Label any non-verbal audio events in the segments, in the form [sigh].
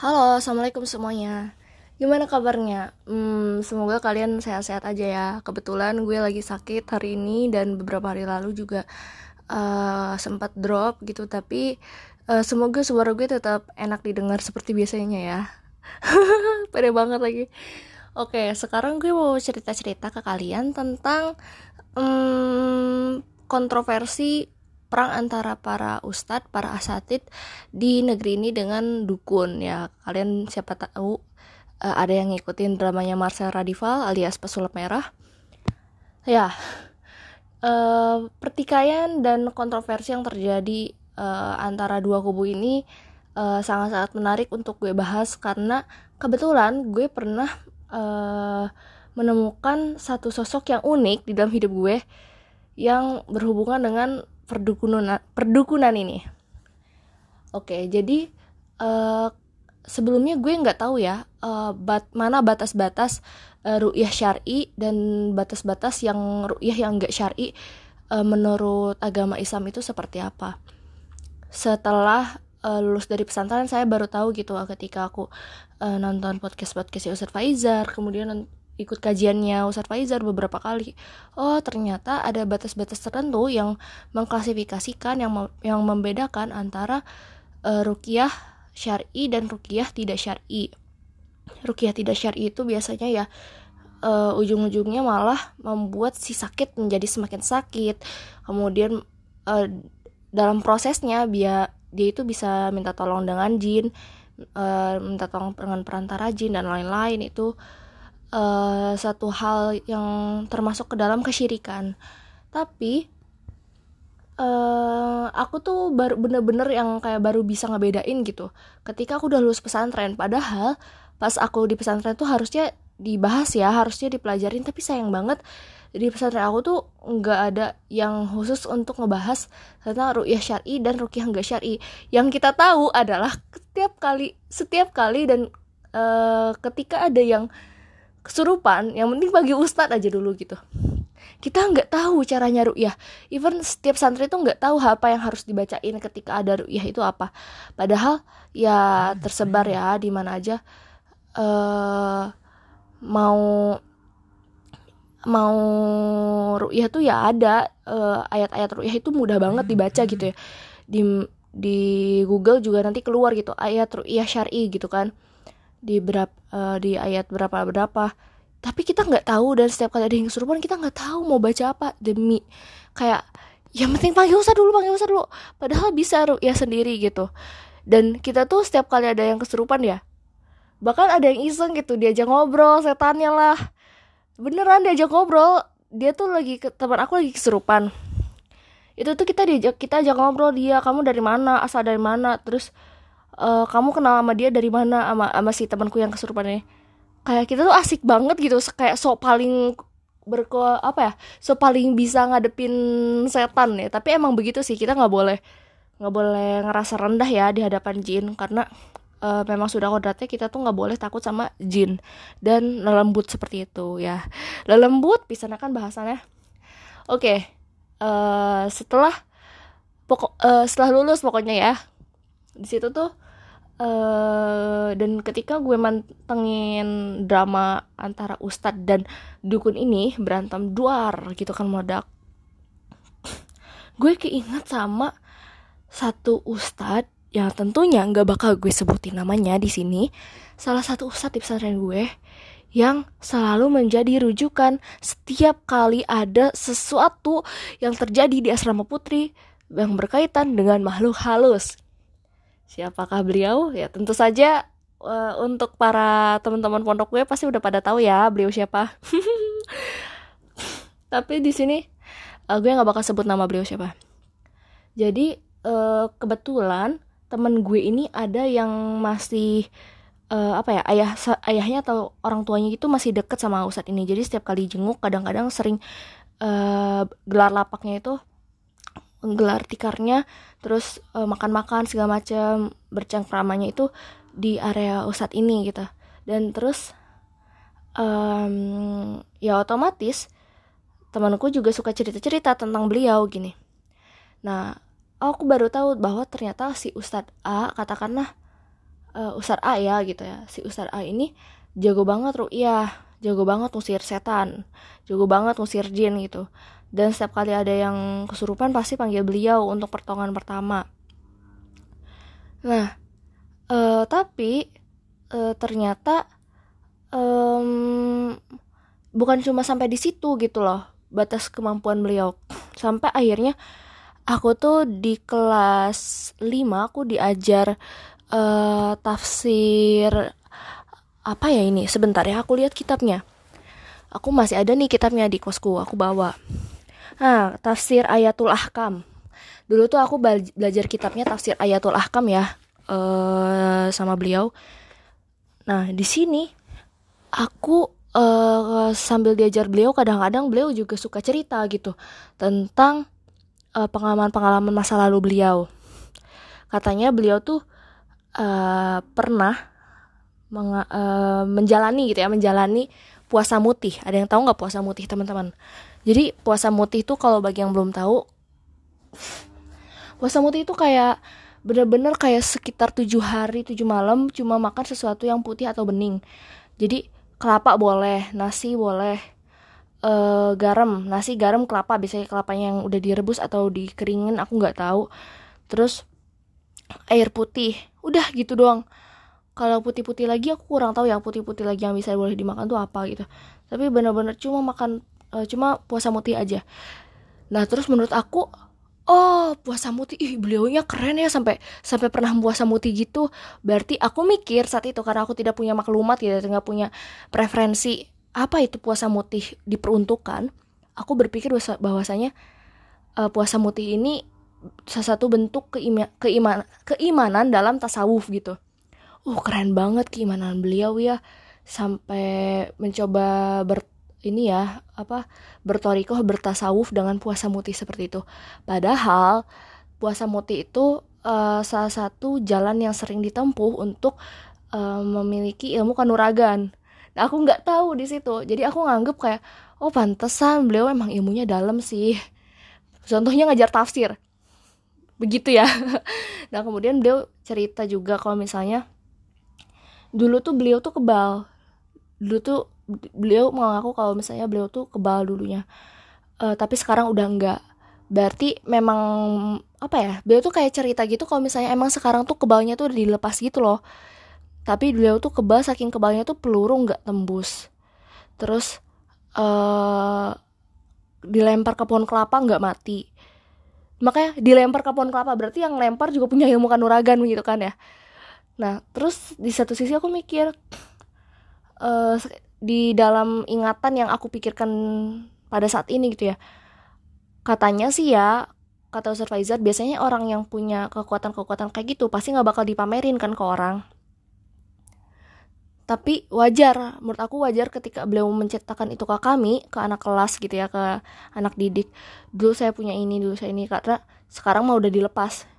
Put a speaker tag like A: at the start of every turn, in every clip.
A: Halo, assalamualaikum semuanya. Gimana kabarnya? Hmm, semoga kalian sehat-sehat aja ya. Kebetulan gue lagi sakit hari ini dan beberapa hari lalu juga uh, sempat drop gitu. Tapi uh, semoga suara gue tetap enak didengar seperti biasanya ya. [laughs] Pada banget lagi. Oke, sekarang gue mau cerita-cerita ke kalian tentang um, kontroversi perang antara para ustadz, para asatid di negeri ini dengan dukun ya. Kalian siapa tahu uh, ada yang ngikutin dramanya Marcel Radival alias Pesulap Merah. Ya, uh, pertikaian dan kontroversi yang terjadi uh, antara dua kubu ini sangat-sangat uh, menarik untuk gue bahas karena kebetulan gue pernah uh, menemukan satu sosok yang unik di dalam hidup gue yang berhubungan dengan perdukunan perdukunan ini. Oke, jadi uh, sebelumnya gue nggak tahu ya uh, bat, mana batas-batas uh, ru'yah syari dan batas-batas yang ru'yah yang nggak syari uh, menurut agama Islam itu seperti apa. Setelah uh, lulus dari pesantren saya baru tahu gitu ketika aku uh, nonton podcast podcast Ustadz Faizar kemudian ikut kajiannya Ustadz Faizar beberapa kali. Oh ternyata ada batas-batas tertentu yang mengklasifikasikan yang mem yang membedakan antara uh, rukiah syari dan rukiah tidak syari. Rukiah tidak syari itu biasanya ya uh, ujung-ujungnya malah membuat si sakit menjadi semakin sakit. Kemudian uh, dalam prosesnya dia dia itu bisa minta tolong dengan jin uh, minta tolong dengan perantara jin dan lain-lain itu uh, satu hal yang termasuk ke dalam kesyirikan. Tapi uh, aku tuh baru bener-bener yang kayak baru bisa ngebedain gitu. Ketika aku udah lulus pesantren padahal pas aku di pesantren tuh harusnya dibahas ya harusnya dipelajarin. Tapi sayang banget di pesantren aku tuh nggak ada yang khusus untuk ngebahas tentang rukyah syari dan rukyah nggak syari. Yang kita tahu adalah setiap kali setiap kali dan uh, ketika ada yang kesurupan yang penting bagi ustadz aja dulu gitu. Kita nggak tahu caranya rukyah even setiap santri itu nggak tahu apa yang harus dibacain ketika ada rukyah itu apa. Padahal ya tersebar ya di mana aja. Uh, mau mau rukyah tuh ya ada. Uh, ayat-ayat rukyah itu mudah banget dibaca gitu ya. Di di Google juga nanti keluar gitu ayat rukyah syari gitu kan di berapa uh, di ayat berapa berapa. Tapi kita nggak tahu dan setiap kali ada yang kesurupan kita nggak tahu mau baca apa. Demi kayak yang penting panggil usah dulu panggil usah dulu. Padahal bisa ya sendiri gitu. Dan kita tuh setiap kali ada yang kesurupan ya bahkan ada yang iseng gitu diajak ngobrol setannya lah. Beneran diajak ngobrol dia tuh lagi ke teman aku lagi kesurupan. Itu tuh kita diajak kita ajak ngobrol dia kamu dari mana? Asal dari mana? Terus uh, kamu kenal sama dia dari mana? Sama sama si temanku yang kesurupan kayak kita tuh asik banget gitu kayak so paling berko apa ya so paling bisa ngadepin setan ya. Tapi emang begitu sih kita nggak boleh nggak boleh ngerasa rendah ya di hadapan jin. Karena uh, memang sudah kodratnya kita tuh nggak boleh takut sama jin. Dan lembut seperti itu ya. Lembut bisa kan bahasannya. Oke okay. uh, eh, setelah pokok uh, setelah lulus pokoknya ya. Di situ tuh Uh, dan ketika gue mantengin drama antara Ustadz dan dukun ini berantem duar gitu kan meledak. Gue keinget sama satu Ustadz yang tentunya nggak bakal gue sebutin namanya di sini. Salah satu Ustadz di pesantren gue yang selalu menjadi rujukan setiap kali ada sesuatu yang terjadi di asrama putri yang berkaitan dengan makhluk halus Siapakah beliau? Ya tentu saja uh, untuk para teman-teman pondok gue pasti udah pada tahu ya beliau siapa. [laughs] Tapi di sini uh, gue nggak bakal sebut nama beliau siapa. Jadi uh, kebetulan temen gue ini ada yang masih uh, apa ya ayah ayahnya atau orang tuanya itu masih deket sama ustadz ini. Jadi setiap kali jenguk kadang-kadang sering uh, gelar lapaknya itu gelar tikarnya terus uh, makan-makan segala macam bercengkramanya itu di area ustadz ini gitu. Dan terus um, ya otomatis temanku juga suka cerita-cerita tentang beliau gini. Nah aku baru tahu bahwa ternyata si ustadz A katakanlah uh, Ustadz A ya gitu ya. Si Ustadz A ini jago banget ru'yah jago banget ngusir setan jago banget ngusir jin gitu dan setiap kali ada yang kesurupan pasti panggil beliau untuk pertolongan pertama. Nah uh, tapi uh, ternyata um, bukan cuma sampai di situ gitu loh batas kemampuan beliau. Sampai akhirnya aku tuh di kelas 5 aku diajar uh, tafsir apa ya ini? Sebentar ya aku lihat kitabnya. Aku masih ada nih kitabnya di kosku aku bawa nah tafsir ayatul ahkam. Dulu tuh aku belajar kitabnya tafsir ayatul ahkam ya uh, sama beliau. Nah di sini aku uh, sambil diajar beliau kadang-kadang beliau juga suka cerita gitu tentang pengalaman-pengalaman uh, masa lalu beliau. Katanya beliau tuh uh, pernah menga, uh, menjalani gitu ya menjalani puasa mutih. Ada yang tahu nggak puasa mutih teman-teman jadi puasa mutih itu kalau bagi yang belum tahu puasa mutih itu kayak bener-bener kayak sekitar tujuh hari tujuh malam cuma makan sesuatu yang putih atau bening. Jadi kelapa boleh nasi boleh uh, garam nasi garam kelapa. Biasanya kelapanya yang udah direbus atau dikeringin aku nggak tahu. Terus air putih udah gitu doang. Kalau putih-putih lagi aku kurang tahu ya putih-putih lagi yang bisa boleh dimakan tuh apa gitu. Tapi bener-bener cuma makan uh, cuma puasa mutih aja. Nah terus menurut aku oh puasa mutih ih beliaunya keren ya sampai sampai pernah puasa mutih gitu. Berarti aku mikir saat itu karena aku tidak punya maklumat ya tidak punya preferensi apa itu puasa mutih diperuntukkan aku berpikir bahwasanya uh, puasa mutih ini salah satu bentuk keima keiman keimanan dalam tasawuf gitu. Uh keren banget keimanan beliau ya. Sampai mencoba ber ini ya apa bertorikoh bertasawuf dengan puasa mutih seperti itu. Padahal puasa mutih itu uh, salah satu jalan yang sering ditempuh untuk uh, memiliki ilmu kanuragan. Nah, aku nggak tahu di situ. Jadi aku nganggep kayak oh pantesan beliau emang ilmunya dalam sih. Contohnya ngajar tafsir begitu ya [laughs] nah kemudian beliau cerita juga kalau misalnya dulu tuh beliau tuh kebal dulu tuh beliau mengaku kalau misalnya beliau tuh kebal dulunya. Uh, tapi sekarang udah enggak berarti memang apa ya beliau tuh kayak cerita gitu kalau misalnya emang sekarang tuh kebalnya tuh dilepas gitu loh. Tapi beliau tuh kebal saking kebalnya tuh peluru nggak tembus. Terus uh, dilempar ke pohon kelapa nggak mati. Makanya dilempar ke pohon kelapa berarti yang lempar juga punya ilmu kanuragan gitu kan ya. Nah terus di satu sisi aku mikir uh, di dalam ingatan yang aku pikirkan pada saat ini gitu ya. Katanya sih ya kata Faizat biasanya orang yang punya kekuatan-kekuatan kayak gitu pasti nggak bakal dipamerin kan ke orang. Tapi wajar menurut aku wajar ketika beliau menceritakan itu ke kami ke anak kelas gitu ya ke anak didik. Dulu saya punya ini dulu saya ini karena sekarang mau udah dilepas.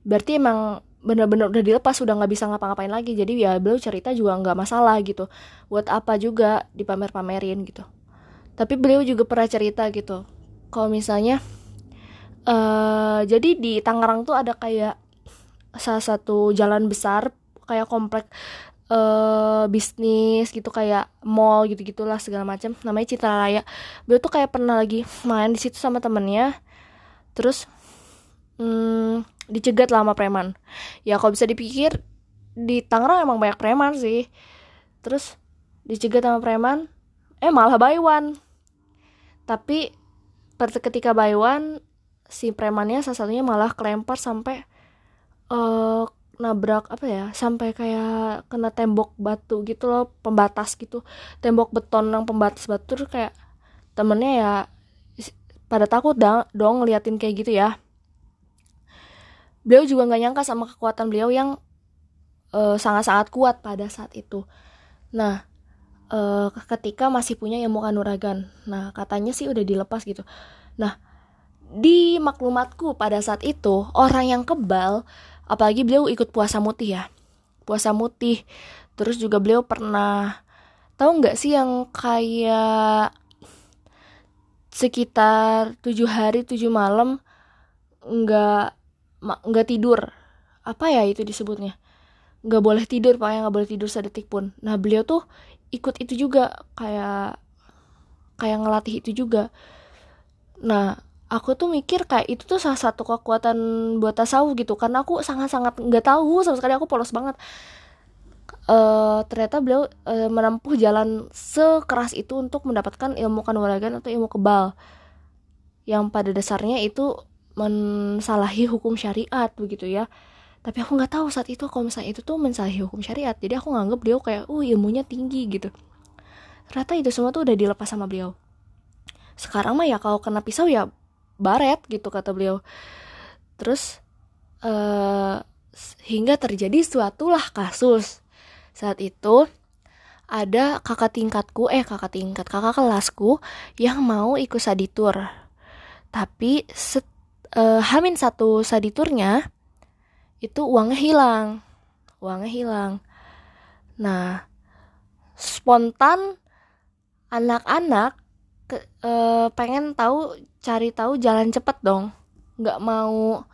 A: Berarti emang bener-bener udah dilepas udah nggak bisa ngapa-ngapain lagi. Jadi ya beliau cerita juga nggak masalah gitu. Buat apa juga dipamer-pamerin gitu. Tapi beliau juga pernah cerita gitu. Kalau misalnya uh, jadi di Tangerang tuh ada kayak salah satu jalan besar kayak komplek uh, bisnis gitu kayak mall gitu gitulah segala macam namanya Citra Raya. Beliau tuh kayak pernah lagi main di situ sama temennya. Terus hmm, dicegat lah sama preman. Ya kalau bisa dipikir di Tangerang emang banyak preman sih. Terus dicegat sama preman eh malah buy one tapi ketika buy one si premannya salah satunya malah kelempar sampai uh, nabrak apa ya sampai kayak kena tembok batu gitu loh pembatas gitu. Tembok beton yang pembatas batu kayak temennya ya pada takut dong, dong ngeliatin kayak gitu ya beliau juga nggak nyangka sama kekuatan beliau yang sangat sangat-sangat kuat pada saat itu. Nah uh, ketika masih punya ilmu kanuragan. Nah katanya sih udah dilepas gitu. Nah di maklumatku pada saat itu orang yang kebal apalagi beliau ikut puasa mutih ya puasa mutih terus juga beliau pernah tahu nggak sih yang kayak sekitar tujuh hari tujuh malam nggak nggak tidur. Apa ya itu disebutnya? Nggak boleh tidur pokoknya nggak boleh tidur sedetik pun. Nah beliau tuh ikut itu juga kayak kayak ngelatih itu juga. Nah aku tuh mikir kayak itu tuh salah satu kekuatan buat tasawuf gitu karena aku sangat-sangat nggak tahu sama sekali aku polos banget. Uh, ternyata beliau uh, menempuh jalan sekeras itu untuk mendapatkan ilmu kanuragan atau ilmu kebal. Yang pada dasarnya itu mensalahi hukum syariat begitu ya. Tapi aku nggak tahu saat itu kalau misalnya itu tuh mensalahi hukum syariat. Jadi aku nganggep beliau kayak uh ilmunya tinggi gitu. Ternyata itu semua tuh udah dilepas sama beliau. Sekarang mah ya kalau kena pisau ya baret gitu kata beliau. Terus uh, hingga terjadi suatulah kasus. Saat itu ada kakak tingkatku eh kakak tingkat kakak kelasku yang mau ikut saditur tapi set, uh, hamin satu saditurnya itu uangnya hilang. Uangnya hilang. Nah spontan anak-anak ke, uh, pengen tahu cari tahu jalan cepet dong. Nggak mau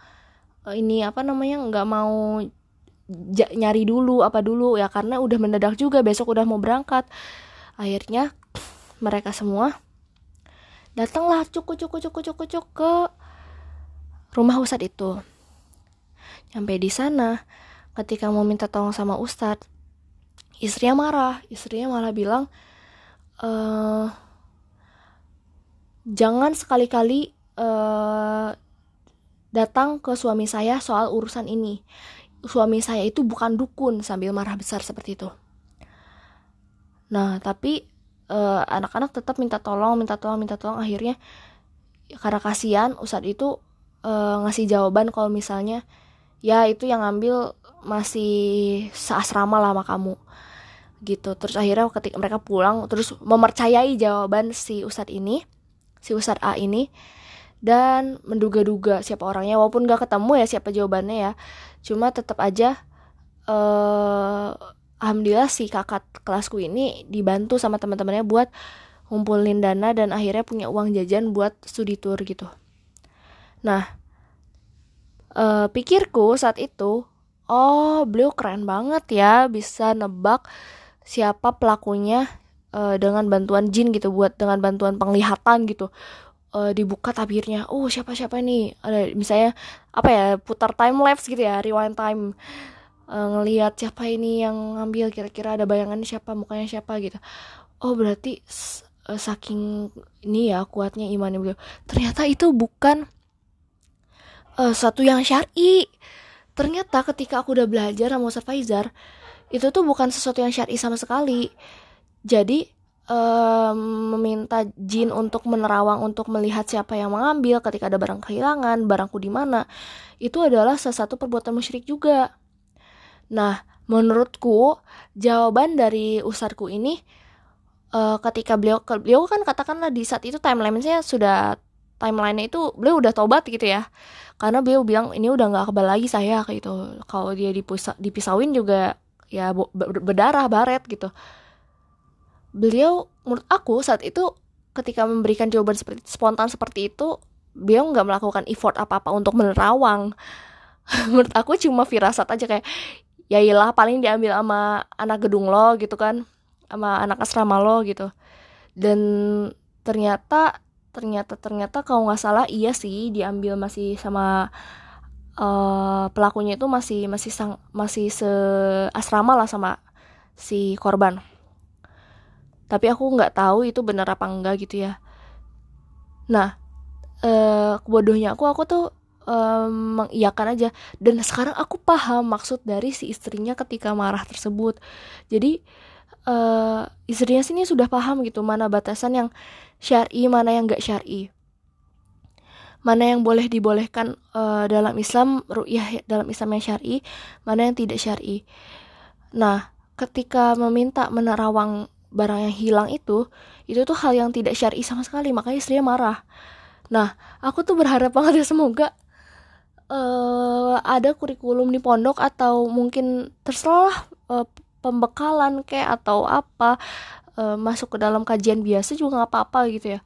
A: uh, ini apa namanya nggak mau nyari dulu apa dulu. Ya karena udah mendadak juga besok udah mau berangkat. Akhirnya mereka semua datanglah cukup cukup cukup cukup cukup ke rumah ustadz itu sampai di sana ketika mau minta tolong sama ustadz istrinya marah istrinya malah bilang eh jangan sekali-kali uh, datang ke suami saya soal urusan ini. Suami saya itu bukan dukun sambil marah besar seperti itu. Nah, tapi eh, anak-anak tetap minta tolong, minta tolong, minta tolong. Akhirnya karena kasihan Ustadz itu uh, ngasih jawaban kalau misalnya ya itu yang ngambil masih seasrama lah sama kamu. Gitu. Terus akhirnya ketika mereka pulang terus mempercayai jawaban si Ustadz ini si Ustadz A ini dan menduga-duga siapa orangnya. Walaupun gak ketemu ya siapa jawabannya ya. Cuma tetap aja uh, alhamdulillah si kakak kelasku ini dibantu sama teman-temannya buat ngumpulin dana dan akhirnya punya uang jajan buat studi tour gitu nah uh, pikirku saat itu oh beliau keren banget ya bisa nebak siapa pelakunya uh, dengan bantuan jin gitu buat dengan bantuan penglihatan gitu. Uh, dibuka tabirnya oh siapa siapa ini? Ada misalnya apa ya putar time lapse gitu ya rewind time. Uh, ngelihat siapa ini yang ngambil kira-kira ada bayangan siapa mukanya siapa gitu. Oh berarti uh, saking ini ya kuatnya imannya beliau. Ternyata itu bukan uh, satu yang syari ternyata ketika aku udah belajar sama Ustaz Faizar itu tuh bukan sesuatu yang syari sama sekali jadi um, meminta jin untuk menerawang untuk melihat siapa yang mengambil ketika ada barang kehilangan, barangku di mana. Itu adalah salah satu perbuatan musyrik juga. Nah, menurutku jawaban dari usarku ini uh, ketika beliau beliau kan katakanlah di saat itu timeline-nya sudah timeline-nya itu beliau udah tobat gitu ya. Karena beliau bilang ini udah nggak kebal lagi saya kayak gitu. Kalau dia dipisa, dipisauin juga ya berdarah baret gitu. Beliau menurut aku saat itu ketika memberikan jawaban seperti spontan seperti itu beliau nggak melakukan effort apa apa untuk menerawang. [laughs] Menurut aku cuma firasat aja kayak ya iyalah paling diambil sama anak gedung lo gitu kan. Sama anak asrama lo gitu. Dan ternyata ternyata ternyata kalau nggak salah iya sih diambil masih sama uh, pelakunya itu masih masih sang masih seasrama lah sama si korban. Tapi aku nggak tahu itu benar apa enggak gitu ya. Nah eh, kebodohnya aku aku tuh eh, mengiyakan aja. Dan sekarang aku paham maksud dari si istrinya ketika marah tersebut. Jadi eh, istrinya sini sudah paham gitu mana batasan yang syari mana yang nggak syari. Mana yang boleh dibolehkan uh, dalam Islam ru'yah dalam Islam yang syari mana yang tidak syari. Nah ketika meminta menerawang barang yang hilang itu itu tuh hal yang tidak syar'i sama sekali makanya istrinya marah. Nah aku tuh berharap banget ya semoga uh, ada kurikulum di pondok atau mungkin terserah uh, pembekalan kayak atau apa uh, masuk ke dalam kajian biasa juga nggak apa-apa gitu ya.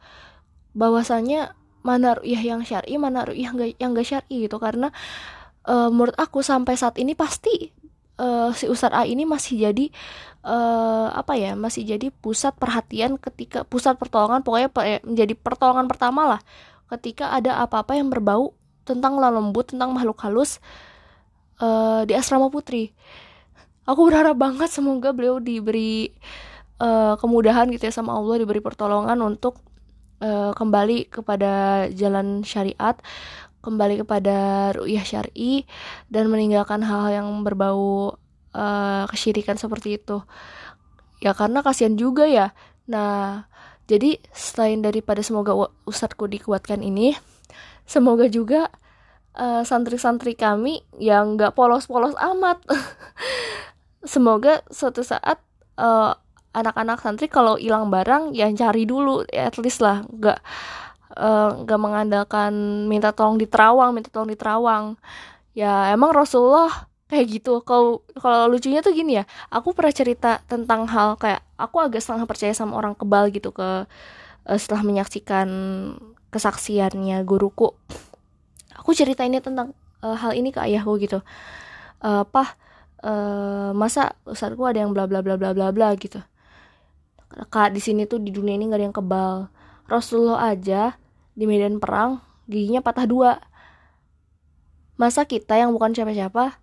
A: Bahwasanya mana ru'yah yang syar'i mana ru'yah yang gak, yang gak syar'i gitu. Karena uh, menurut aku sampai saat ini pasti uh, si Ustadz A ini masih jadi uh, apa ya masih jadi pusat perhatian ketika pusat pertolongan pokoknya menjadi pertolongan pertama lah. Ketika ada apa-apa yang berbau tentang lembut tentang makhluk halus uh, di asrama putri aku berharap banget semoga beliau diberi uh, kemudahan gitu ya sama Allah diberi pertolongan untuk uh, kembali kepada jalan syariat kembali kepada ru'yah syari dan meninggalkan hal-hal yang berbau uh, kesyirikan seperti itu. Ya karena kasihan juga ya. Nah jadi selain daripada semoga ustadku dikuatkan ini semoga juga uh, santri-santri kami yang nggak polos-polos amat [laughs] semoga suatu saat uh, anak-anak santri kalau hilang barang yang cari dulu ya at least lah. Nggak nggak uh, mengandalkan minta tolong di terawang minta tolong di terawang. Ya emang Rasulullah kayak gitu. Kalau kalau lucunya tuh gini ya aku pernah cerita tentang hal kayak aku agak setengah percaya sama orang kebal gitu ke uh, setelah menyaksikan kesaksiannya guruku. Aku cerita ini tentang uh, hal ini ke ayahku gitu. Uh, pah uh, masa ustadku ada yang bla bla bla bla bla bla gitu. Kak di sini tuh di dunia ini gak ada yang kebal. Rasulullah aja di medan perang giginya patah dua. Masa kita yang bukan siapa-siapa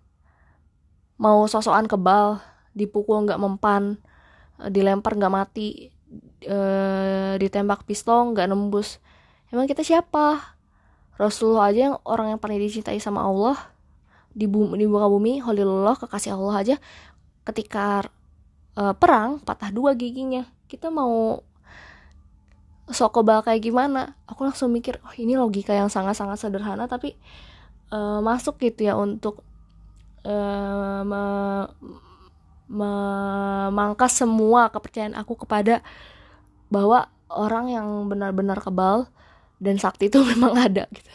A: mau sosokan kebal dipukul nggak mempan eh, dilempar nggak mati e, ditembak pistol nggak nembus. Emang kita siapa? Rasulullah aja yang orang yang paling dicintai sama Allah di bumi di muka bumi Holilullah kekasih Allah aja ketika e, perang patah dua giginya. Kita mau sok kebal kayak gimana? Aku langsung mikir oh ini logika yang sangat sangat sederhana tapi e, masuk gitu ya untuk uh, me memangkas semua kepercayaan aku kepada bahwa orang yang benar-benar kebal dan sakti itu [laughs] memang ada gitu.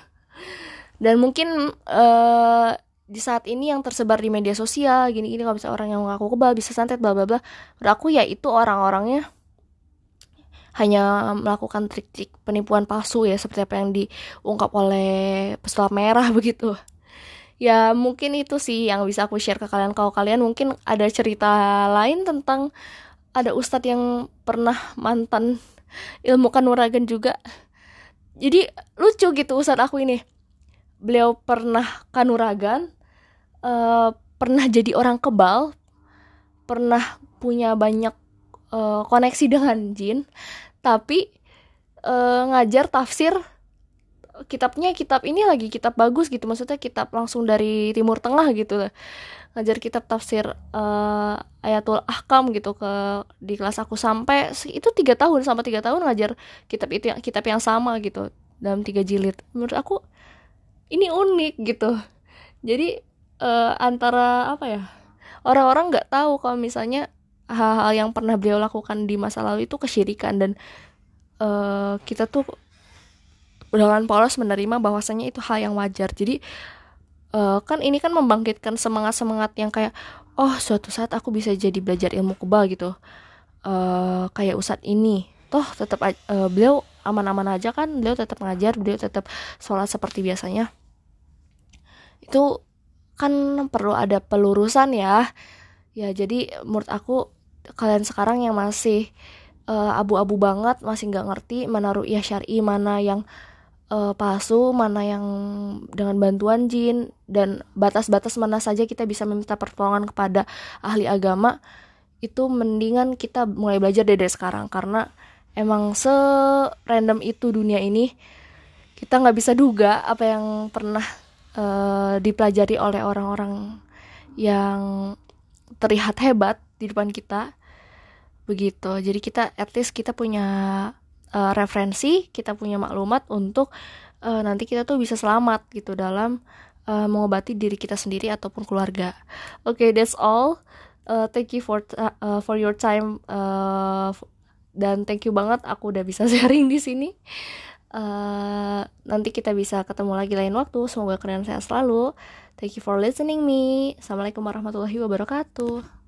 A: Dan mungkin uh, di saat ini yang tersebar di media sosial gini-gini kalau misalnya orang yang mengaku kebal bisa santet bla bla bla. Menurut ya itu orang-orangnya hanya melakukan trik-trik penipuan palsu ya seperti apa yang diungkap oleh pesulap merah [laughs] begitu. Ya mungkin itu sih yang bisa aku share ke kalian. Kalau kalian mungkin ada cerita lain tentang ada ustadz yang pernah mantan ilmu kanuragan juga. Jadi lucu gitu ustadz aku ini. Beliau pernah kanuragan uh, pernah jadi orang kebal pernah punya banyak uh, koneksi dengan jin tapi uh, ngajar tafsir kitabnya kitab ini lagi kitab bagus gitu maksudnya kitab langsung dari timur tengah gitu. Ngajar kitab tafsir uh, ayatul ahkam gitu ke di kelas aku sampai itu tiga tahun sama tiga tahun ngajar kitab itu yang kitab yang sama gitu dalam tiga jilid. Menurut aku ini unik gitu. Jadi uh, antara apa ya orang-orang nggak tahu kalau misalnya hal-hal yang pernah beliau lakukan di masa lalu itu kesyirikan dan uh, kita tuh dengan polos menerima bahwasanya itu hal yang wajar. Jadi uh, kan ini kan membangkitkan semangat semangat yang kayak oh suatu saat aku bisa jadi belajar ilmu kebal gitu. Uh, kayak usat ini. Toh tetap uh, beliau aman-aman aja kan beliau tetap ngajar beliau tetap sholat seperti biasanya. Itu kan perlu ada pelurusan ya. Ya jadi menurut aku kalian sekarang yang masih abu-abu uh, banget masih nggak ngerti mana ru'yah syari mana yang uh, palsu, mana yang dengan bantuan jin dan batas-batas mana saja kita bisa meminta pertolongan kepada ahli agama itu mendingan kita mulai belajar dari, dari sekarang. Karena emang se random itu dunia ini kita nggak bisa duga apa yang pernah uh, dipelajari oleh orang-orang yang terlihat hebat di depan kita begitu jadi kita at least kita punya uh, referensi, kita punya maklumat untuk uh, nanti kita tuh bisa selamat gitu dalam uh, mengobati diri kita sendiri ataupun keluarga. Oke, okay, that's all. Uh, thank you for uh, for your time uh, dan thank you banget aku udah bisa [laughs] sharing di sini. Uh, nanti kita bisa ketemu lagi lain waktu. Semoga kalian sehat selalu. Thank you for listening me. Assalamualaikum warahmatullahi wabarakatuh.